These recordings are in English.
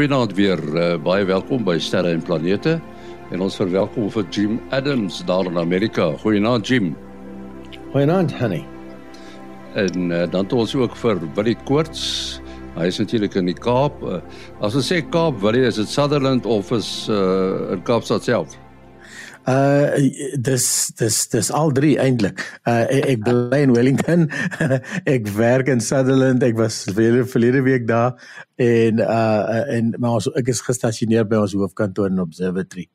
Goeienaand weer. Uh, baie welkom by Sterre en Planete. En ons verwelkom vir Jim Adams daar in Amerika. Goeienaand Jim. Goeienaand Honey. En uh, dan het ons ook vir Willie Koorts. Hy is natuurlik in die Kaap. Uh, as ons sê Kaap, Willie, is dit Sutherland of is uh, in Kaapstad self? Uh dis dis dis al drie eintlik. Uh ek, ek bly in Wellington. ek werk in Sutherland. Ek was verlede verlede week daar en uh en maar ons ek is gestasioneer by ons hoofkantoor in Observatory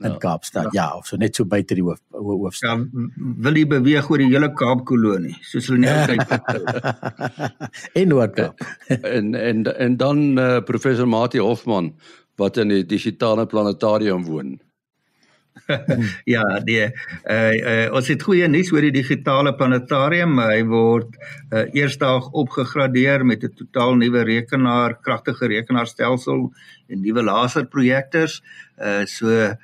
in ja, Kaapstad. Ja, ja of so net so buite die hoof hoofstad. Ja, wil jy beweeg oor die hele Kaapkolonie soos hulle nou kyk. en Noord-Kaap. en en en dan uh, professor Mati Hofman wat in die digitale planetarium woon. ja, die uh, uh, ons het goeie nuus oor die digitale planetarium. Hy word uh, eersdag opgegradeer met 'n totaal nuwe rekenaar, kragtige rekenaarstelsel en nuwe laserprojektors. Uh, so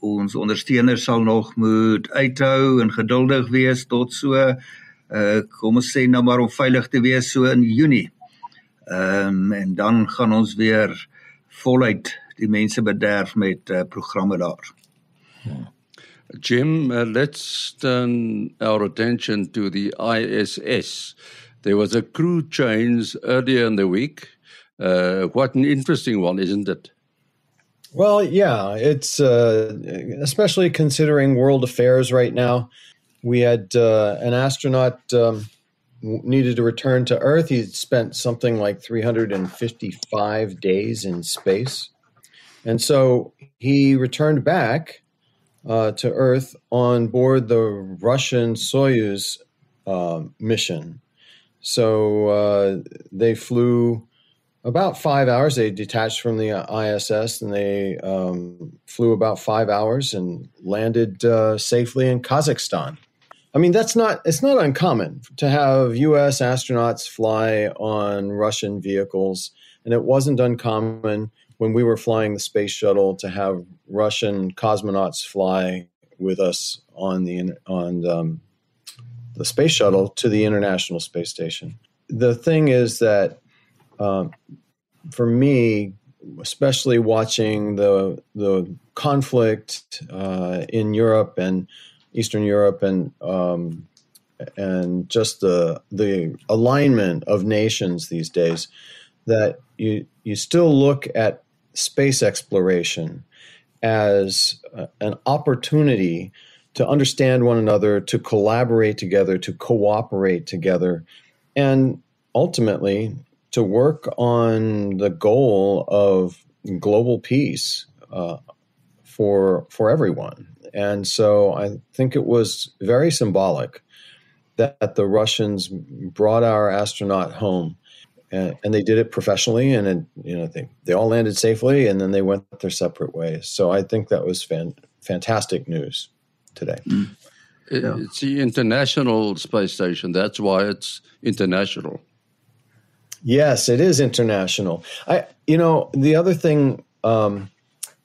ons ondersteuners sal nog moet uithou en geduldig wees tot so uh, kom ons sê nou maar om veilig te wees so in Junie. Ehm um, en dan gaan ons weer voluit die mense bederf met uh, programme daar. Jim, uh, let's turn our attention to the ISS. There was a crew change earlier in the week. Uh, what an interesting one, isn't it? Well, yeah, it's uh, especially considering world affairs right now. We had uh, an astronaut um, needed to return to Earth. He'd spent something like 355 days in space. And so he returned back uh, to Earth on board the Russian Soyuz uh, mission. So uh, they flew about five hours. They detached from the ISS and they um, flew about five hours and landed uh, safely in Kazakhstan. I mean, that's not, it's not uncommon to have US astronauts fly on Russian vehicles. And it wasn't uncommon when we were flying the space shuttle to have Russian cosmonauts fly with us on the on um, the space shuttle to the International Space Station. The thing is that um, for me, especially watching the the conflict uh, in Europe and Eastern Europe and um, and just the the alignment of nations these days, that you you still look at space exploration as uh, an opportunity to understand one another, to collaborate together, to cooperate together, and ultimately to work on the goal of global peace uh, for for everyone. And so I think it was very symbolic that the Russians brought our astronaut home and, and they did it professionally and it, you know they, they all landed safely and then they went their separate ways. So i think that was fan, fantastic news today. Mm. it, yeah. it's the international space station. That's why it's international. Yes it is international. I you know the other thing um,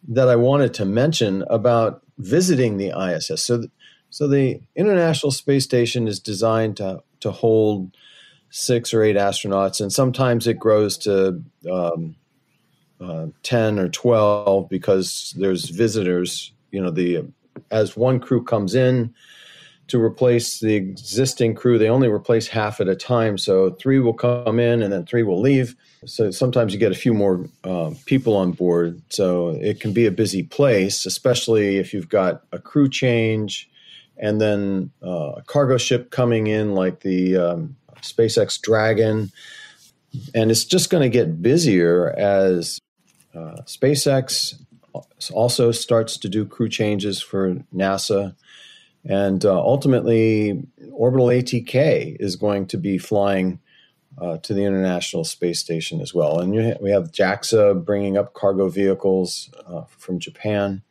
that i wanted to mention about visiting the iss so so the international space station is designed to to hold six or eight astronauts, and sometimes it grows to um, uh, ten or twelve because there's visitors. You know, the as one crew comes in to replace the existing crew, they only replace half at a time. So three will come in, and then three will leave. So sometimes you get a few more uh, people on board. So it can be a busy place, especially if you've got a crew change and then uh, a cargo ship coming in, like the um, SpaceX Dragon. And it's just going to get busier as uh, SpaceX also starts to do crew changes for NASA. And uh, ultimately, Orbital ATK is going to be flying uh, to the International Space Station as well. And ha- we have JAXA bringing up cargo vehicles uh, from Japan.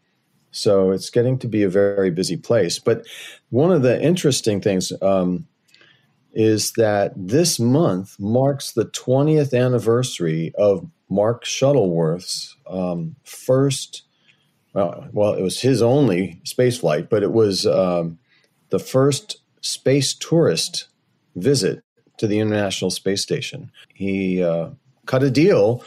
So it's getting to be a very busy place. But one of the interesting things, um, is that this month marks the 20th anniversary of Mark Shuttleworth's um, first, well, well, it was his only space flight, but it was um, the first space tourist visit to the International Space Station. He uh, cut a deal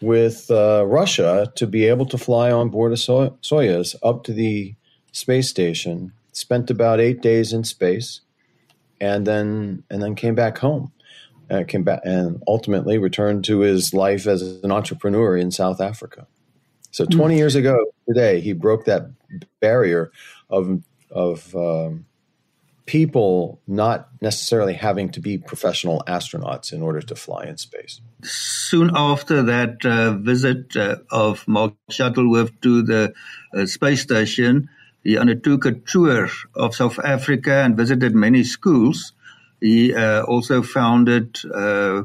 with uh, Russia to be able to fly on board a Soy- Soyuz up to the space station. Spent about eight days in space, and then and then came back home. Uh, came back and ultimately returned to his life as an entrepreneur in South Africa. So 20 mm. years ago today, he broke that barrier of of um, people not necessarily having to be professional astronauts in order to fly in space. Soon after that uh, visit uh, of Mark Shuttleworth to the uh, space station, he undertook a tour of South Africa and visited many schools. He uh, also founded, uh,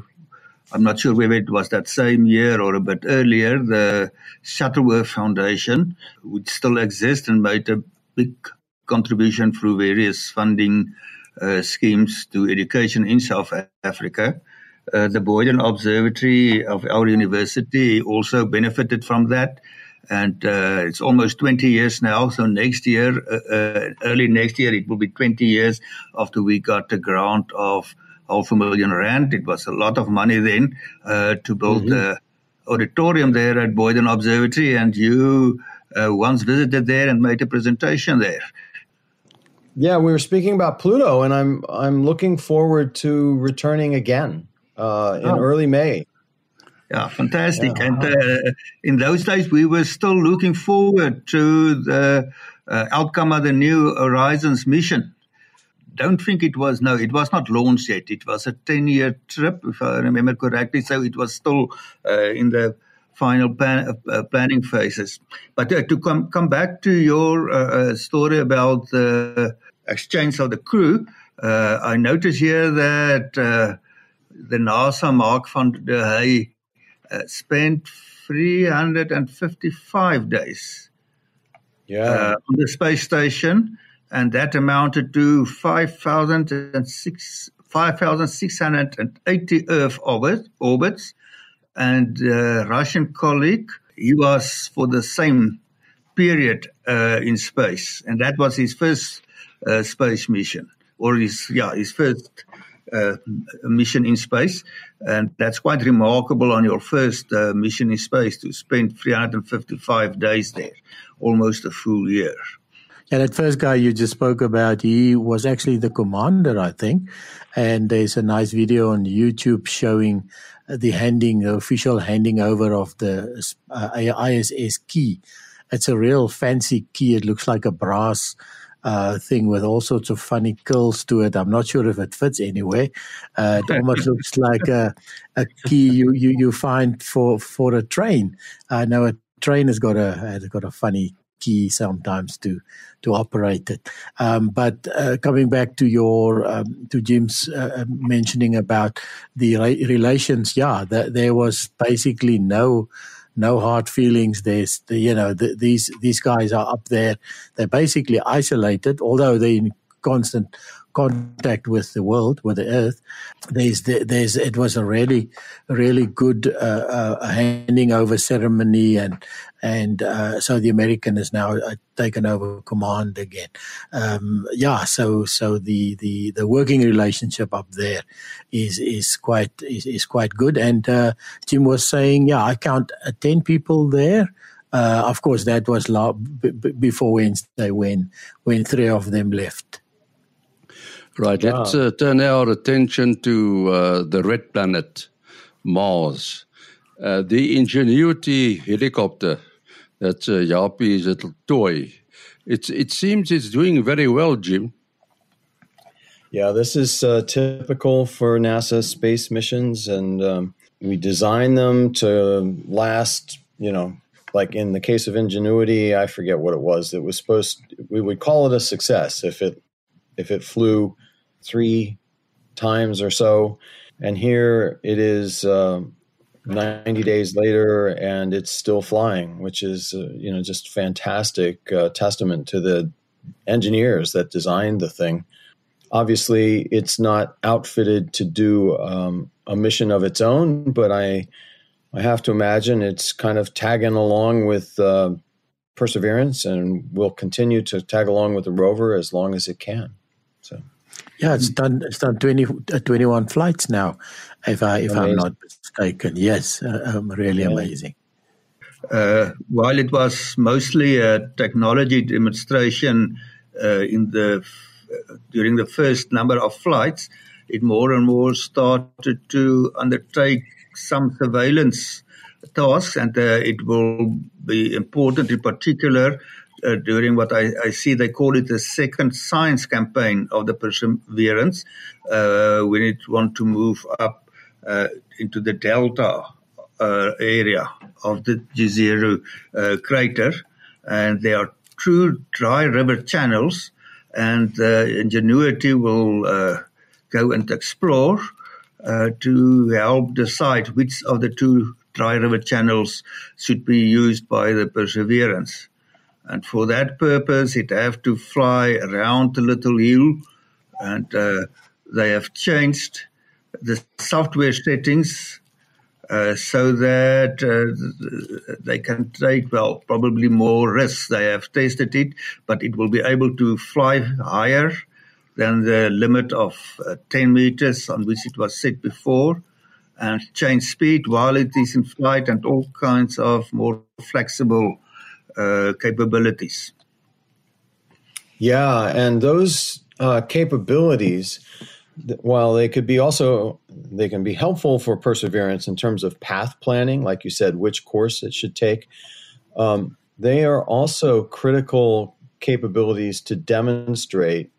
I'm not sure whether it was that same year or a bit earlier, the Shuttleworth Foundation, which still exists and made a big contribution through various funding uh, schemes to education in South Africa. Uh, the Boyden Observatory of our university also benefited from that. And uh, it's almost 20 years now. So next year, uh, uh, early next year, it will be 20 years after we got a grant of half a million rand. It was a lot of money then uh, to build mm-hmm. the auditorium there at Boyden Observatory. And you once visited there and made a presentation there. Yeah, we were speaking about Pluto, and I'm I'm looking forward to returning again uh, in oh. early May. Yeah, fantastic. Yeah. And uh, in those days, we were still looking forward to the uh, outcome of the New Horizons mission. Don't think it was, no, it was not launched yet. It was a 10 year trip, if I remember correctly. So it was still uh, in the final plan, uh, planning phases. But uh, to come come back to your uh, story about the exchange of the crew, uh, I notice here that uh, the NASA Mark van der Hey spent 355 days yeah. on the space station, and that amounted to 5,680 Earth orbit, orbits and uh, Russian colleague. He was for the same period uh, in space, and that was his first uh, space mission, or his yeah his first uh, mission in space, and that's quite remarkable on your first uh, mission in space to spend 355 days there, almost a full year. Yeah, that first guy you just spoke about, he was actually the commander, I think. And there's a nice video on YouTube showing the handing, the official handing over of the uh, ISS key. It's a real fancy key. It looks like a brass uh, thing with all sorts of funny curls to it. I'm not sure if it fits anywhere. Uh, it almost looks like a, a key you, you, you find for, for a train. I know a train has got a has got a funny key sometimes to to operate it. Um, but uh, coming back to your um, to Jim's uh, mentioning about the re- relations, yeah, th- there was basically no no hard feelings. There's the, you know the, these these guys are up there. They're basically isolated, although they're in constant contact with the world, with the earth. There's, there's, it was a really, really good uh, uh, handing over ceremony, and and uh, so the American has now uh, taken over command again. Um, yeah, so so the, the the working relationship up there is is quite is, is quite good. And uh, Jim was saying, yeah, I count uh, ten people there. of course, that was before Wednesday when when three of them left. Right. Yeah. Let's uh, turn our attention to uh, the red planet, Mars. Uh, the Ingenuity helicopter, that's uh, Japie's little toy. It's, it seems it's doing very well, Jim. Yeah, this is uh, typical for NASA space missions, and um, we design them to last, you know, like in the case of Ingenuity, I forget what it was. It was supposed we would call it a success if it if it flew three times or so. And here it is uh, 90 days later and it's still flying, which is, uh, you know, just fantastic uh, testament to the engineers that designed the thing. Obviously, it's not outfitted to do um, a mission of its own, but I, I have to imagine it's kind of tagging along with uh, Perseverance and will continue to tag along with the rover as long as it can. So. Yeah, it's done. It's done 20, uh, 21 flights now, if I if amazing. I'm not mistaken. Yes, uh, um, really yeah. amazing. Uh, while it was mostly a technology demonstration uh, in the during the first number of flights, it more and more started to undertake some surveillance tasks, and uh, it will be important in particular uh, during what I, I, see they call it the second science campaign of the Perseverance, uh, when it want to move up uh, into the delta uh, area of the Jezero uh, crater, and there are two dry river channels, and Ingenuity will go and explore to help decide which of the two dry river channels should be used by the Perseverance. And for that purpose, it have to fly around the little hill, and uh, they have changed the software settings uh, so that uh, they can take, well, probably more risks. They have tested it, but it will be able to fly higher than the limit of uh, 10 meters on which it was set before and change speed while it is in flight and all kinds of more flexible capabilities. Yeah, and those uh, capabilities, while they could be also they can be helpful for perseverance in terms of path planning, like you said, which course it should take. Um, they are also critical capabilities to demonstrate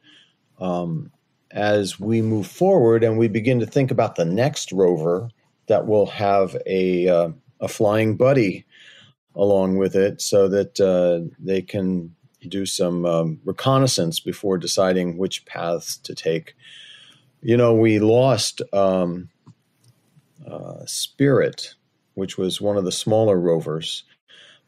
um, as we move forward and we begin to think about the next rover that will have a uh, a flying buddy along with it so that uh, they can do some um, reconnaissance before deciding which paths to take. You know, we lost um, uh, Spirit, which was one of the smaller rovers,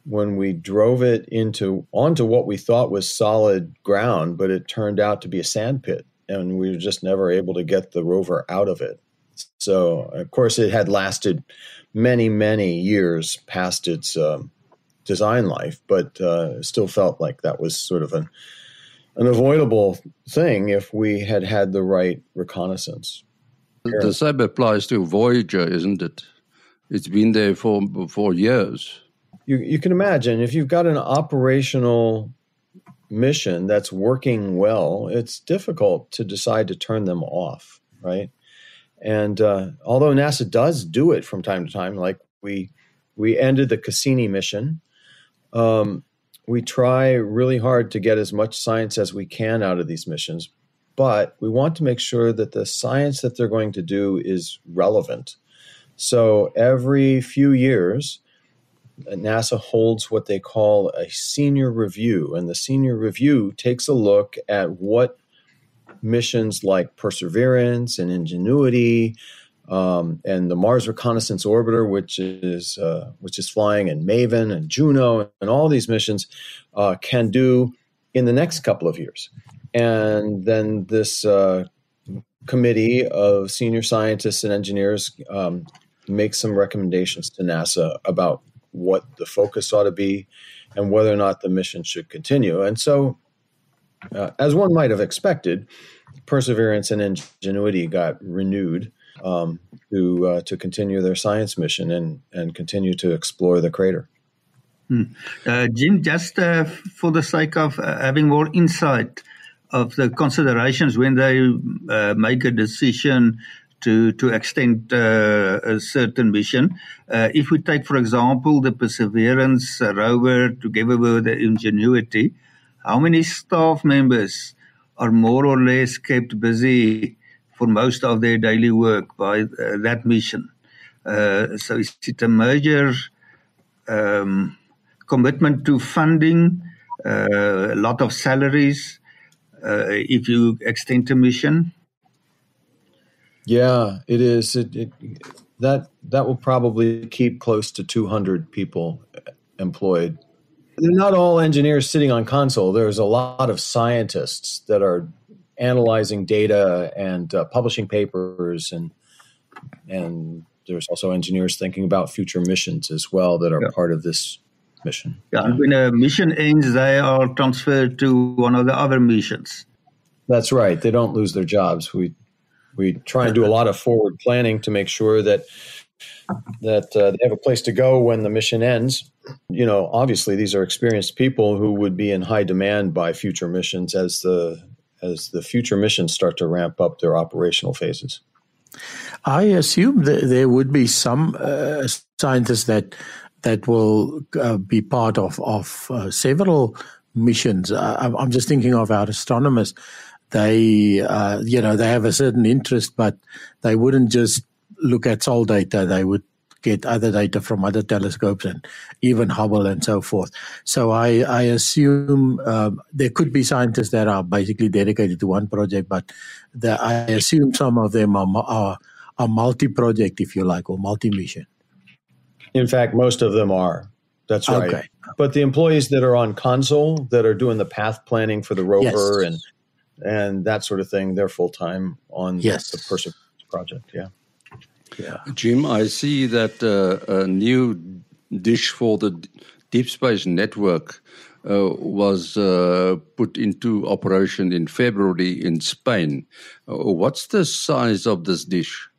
when we drove it into onto what we thought was solid ground, but it turned out to be a sand pit, and we were just never able to get the rover out of it. So, of course, it had lasted many, many years past its um, design life, but uh, still felt like that was sort of an an avoidable thing if we had had the right reconnaissance. The same applies to Voyager, isn't it? It's been there for for years. You you can imagine if you've got an operational mission that's working well, it's difficult to decide to turn them off, right? And uh, although NASA does do it from time to time, like we we ended the Cassini mission um, we try really hard to get as much science as we can out of these missions, but we want to make sure that the science that they're going to do is relevant. So every few years, NASA holds what they call a senior review, and the senior review takes a look at what missions like Perseverance and Ingenuity um, and the Mars Reconnaissance Orbiter, which is uh, which is flying, and MAVEN and Juno, and all these missions uh, can do in the next couple of years. And then this uh, committee of senior scientists and engineers um, makes some recommendations to NASA about what the focus ought to be and whether or not the mission should continue. And so, uh, as one might have expected, Perseverance and Ingenuity got renewed um, to uh, to continue their science mission and and continue to explore the crater. Hmm. Uh, Jim, just uh, for the sake of uh, having more insight of the considerations when they uh, make a decision to to extend uh, a certain mission. if we take, for example, the Perseverance rover together with the Ingenuity, how many staff members are more or less kept busy for most of their daily work by uh, that mission. Uh, so it's a major um, commitment to funding, uh, a lot of salaries if you extend the mission. Yeah, it is. It, it, that that will probably keep close to 200 people employed. They're not all engineers sitting on console. There's a lot of scientists that are analyzing data and uh, publishing papers and and there's also engineers thinking about future missions as well that are yeah. part of this mission. Yeah, when a mission ends, they are transferred to one of the other missions. That's right. They don't lose their jobs. We we try and do a lot of forward planning to make sure that that uh, they have a place to go when the mission ends. You know, obviously these are experienced people who would be in high demand by future missions as the as the future missions start to ramp up their operational phases. I assume that there would be some uh, scientists that that will uh, be part of of uh, several missions. I'm just thinking of our astronomers. They, uh, you know, they have a certain interest, but they wouldn't just look at SALT data. They would get other data from other telescopes and even Hubble and so forth. So I, I assume um, there could be scientists that are basically dedicated to one project, but the, I assume some of them are, are, are multi-project, if you like, or multi-mission. In fact, most of them are. That's right. Okay. But the employees that are on console that are doing the path planning for the rover yes. and and that sort of thing, they're full time on yes. the, the Perseverance project. Yeah. Yeah. Jim, I see that uh, a new dish for the Deep Space Network uh, was uh, put into operation in February in Spain. Uh, what's the size of this dish?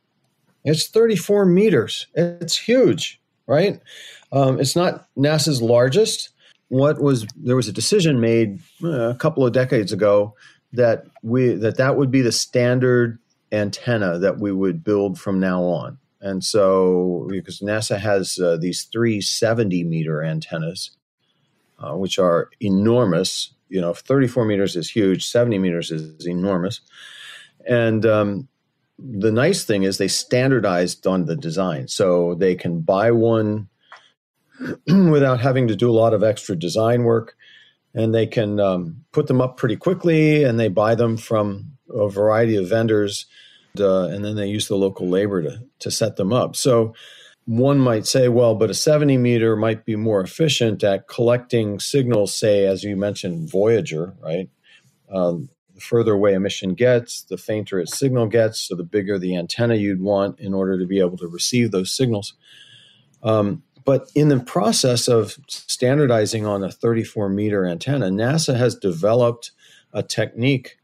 It's 34 meters. It's huge, right? Um, it's not NASA's largest. What was there was a decision made uh, a couple of decades ago that we that that would be the standard antenna that we would build from now on. And so, because NASA has uh, these three 70 meter antennas, uh, which are enormous, you know, 34 meters is huge, 70 meters is enormous. And um, the nice thing is they standardized on the design. So they can buy one without having to do a lot of extra design work. And they can um, put them up pretty quickly and they buy them from a variety of vendors uh, and then they use the local labor to, to set them up. So one might say, well, but a 70 meter might be more efficient at collecting signals, say, as you mentioned, Voyager, right? Um, the further away a mission gets, the fainter its signal gets, so the bigger the antenna you'd want in order to be able to receive those signals. Um, but in the process of standardizing on a 34 meter antenna, NASA has developed a technique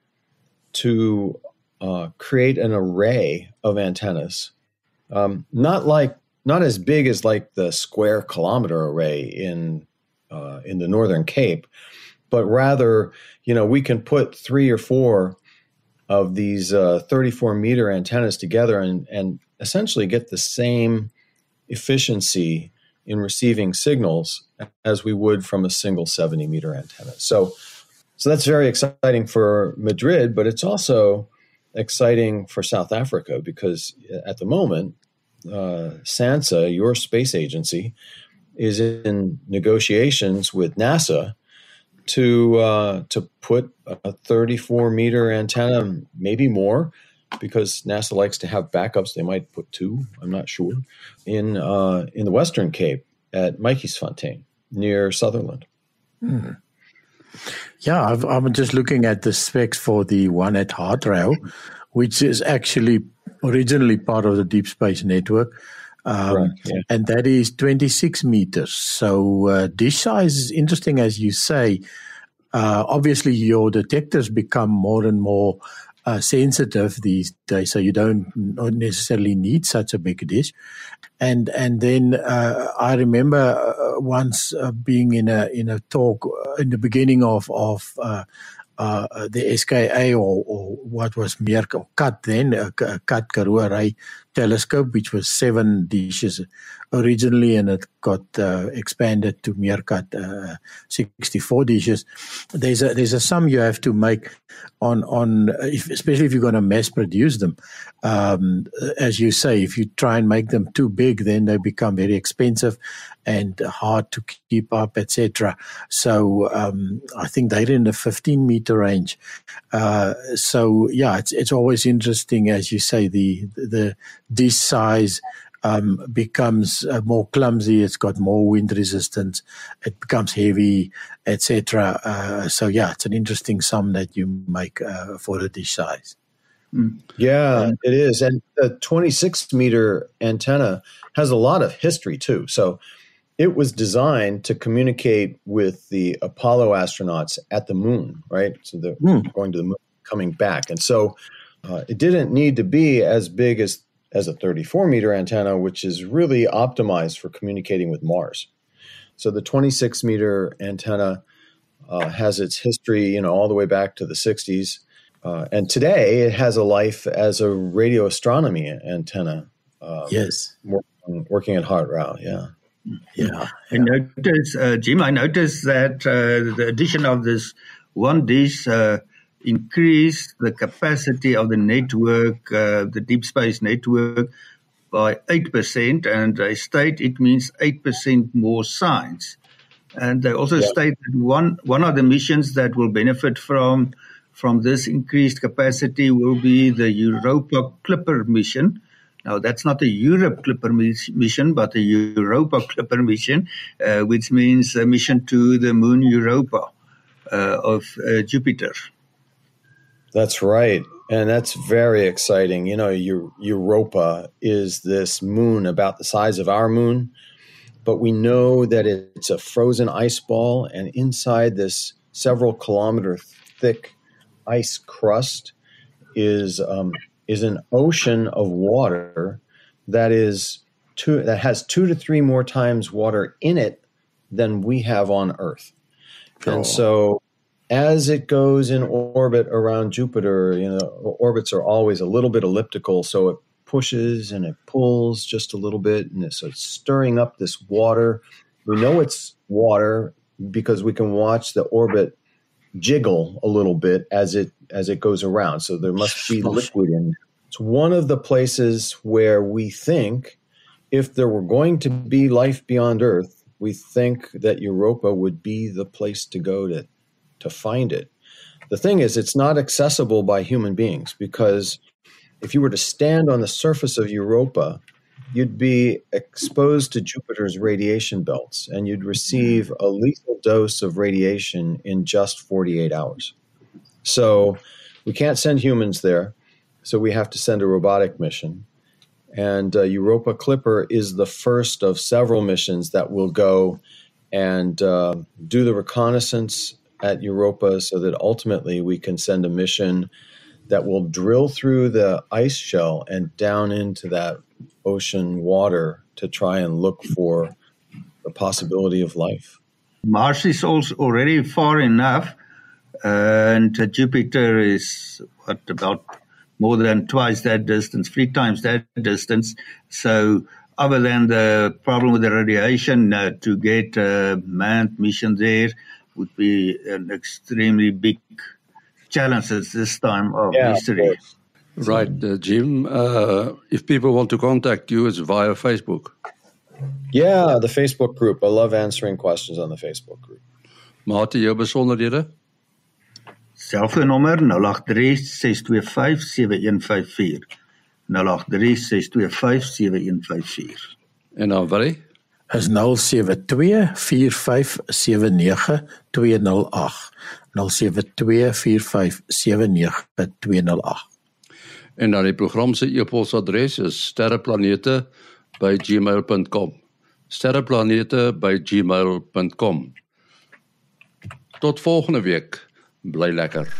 to uh, create an array of antennas, um, not like not as big as like the square kilometer array in uh, in the Northern Cape, but rather, you know, we can put three or four of these uh, 34 meter antennas together and and essentially get the same efficiency in receiving signals as we would from a single 70 meter antenna. So, so that's very exciting for Madrid, but it's also exciting for South Africa because at the moment, uh, SANSA, your space agency, is in negotiations with NASA to uh, to put a 34 meter antenna, maybe more, because NASA likes to have backups. They might put two, I'm not sure, in uh, in the Western Cape at Matjiesfontein near Sutherland. Hmm. Yeah, i am just looking at the specs for the one at HartRAO, which is actually originally part of the Deep Space Network. Um, right, yeah. And that is 26 meters. So, uh, dish size is interesting, as you say. Uh, obviously, your detectors become more and more uh, sensitive these days, so you don't necessarily need such a big dish. And and then uh, I remember uh, once uh, being in a in a talk uh, in the beginning of of uh, uh, the SKA or, or what was meer or cut then Array telescope which was seven dishes originally and it got uh, expanded to Meerkat uh, 64 dishes. There's a there's a sum you have to make on on if, especially if you're going to mass produce them. Um, as you say, if you try and make them too big, then they become very expensive and hard to keep up, etc. So um, I think they're in the 15 meter range. Uh, so yeah, it's it's always interesting, as you say, the the this size um, becomes uh, more clumsy. It's got more wind resistance. It becomes heavy, etc. Uh, so yeah, it's an interesting sum that you make uh, for a dish size. Hmm. Yeah, it is, and the 26 meter antenna has a lot of history too. So it was designed to communicate with the Apollo astronauts at the moon, right? So they're mm. going to the moon. coming back. And so uh, it didn't need to be as big as has a 34 meter antenna, which is really optimized for communicating with Mars. So the 26 meter antenna uh, has its history, you know, all the way back to the 60s. Uh, and today it has a life as a radio astronomy antenna. Um, yes. Working, working at HartRAO. yeah. Yeah. I notice, uh, Jim, I noticed that uh, the addition of this one dish. Uh, increase the capacity of the network, uh, the deep space network, by 8%. And they state it means 8% more science. And they also yeah. state that one, one of the missions that will benefit from, from this increased capacity will be the Europa Clipper mission. Now, that's not a Europe Clipper mission, but a Europa Clipper mission, uh, which means a mission to the moon Europa uh, of uh, Jupiter. That's right. And that's very exciting. You know, Europa is this moon about the size of our moon, but we know that it's a frozen ice ball, and inside this several kilometer thick ice crust is um, is an ocean of water that is two that has two to three more times water in it than we have on Earth. Cool. And so as it goes in orbit around Jupiter, you know, orbits are always a little bit elliptical, so it pushes and it pulls just a little bit, and so it's stirring up this water. We know it's water because we can watch the orbit jiggle a little bit as it as it goes around. So there must be liquid in. It's one of the places where we think if there were going to be life beyond Earth, we think that Europa would be the place to go to to find it. The thing is, it's not accessible by human beings because if you were to stand on the surface of Europa, you'd be exposed to Jupiter's radiation belts and you'd receive a lethal dose of radiation in just 48 hours. So we can't send humans there, so we have to send a robotic mission. And uh, Europa Clipper is the first of several missions that will go and uh, do the reconnaissance at Europa so that ultimately we can send a mission that will drill through the ice shell and down into that ocean water to try and look for the possibility of life. Mars is also already far enough, and Jupiter is what about more than twice that distance, three times that distance. So, other than the problem with the radiation, uh, to get a manned mission there would be an extremely big challenge at this time of yeah, history. Of Right, uh, Jim. Uh, if people want to contact you, it's via Facebook. Yeah, the Facebook group. I love answering questions on the Facebook group. Mate, jou besonderhede? Selfoonnommer 0836257154. 0836257154. En dan wat? Is 0724579208. 0724579208. En dan die program se e-posadres is sterreplanete@gmail.com. sterreplanete@gmail.com. Tot volgende week. Bly lekker.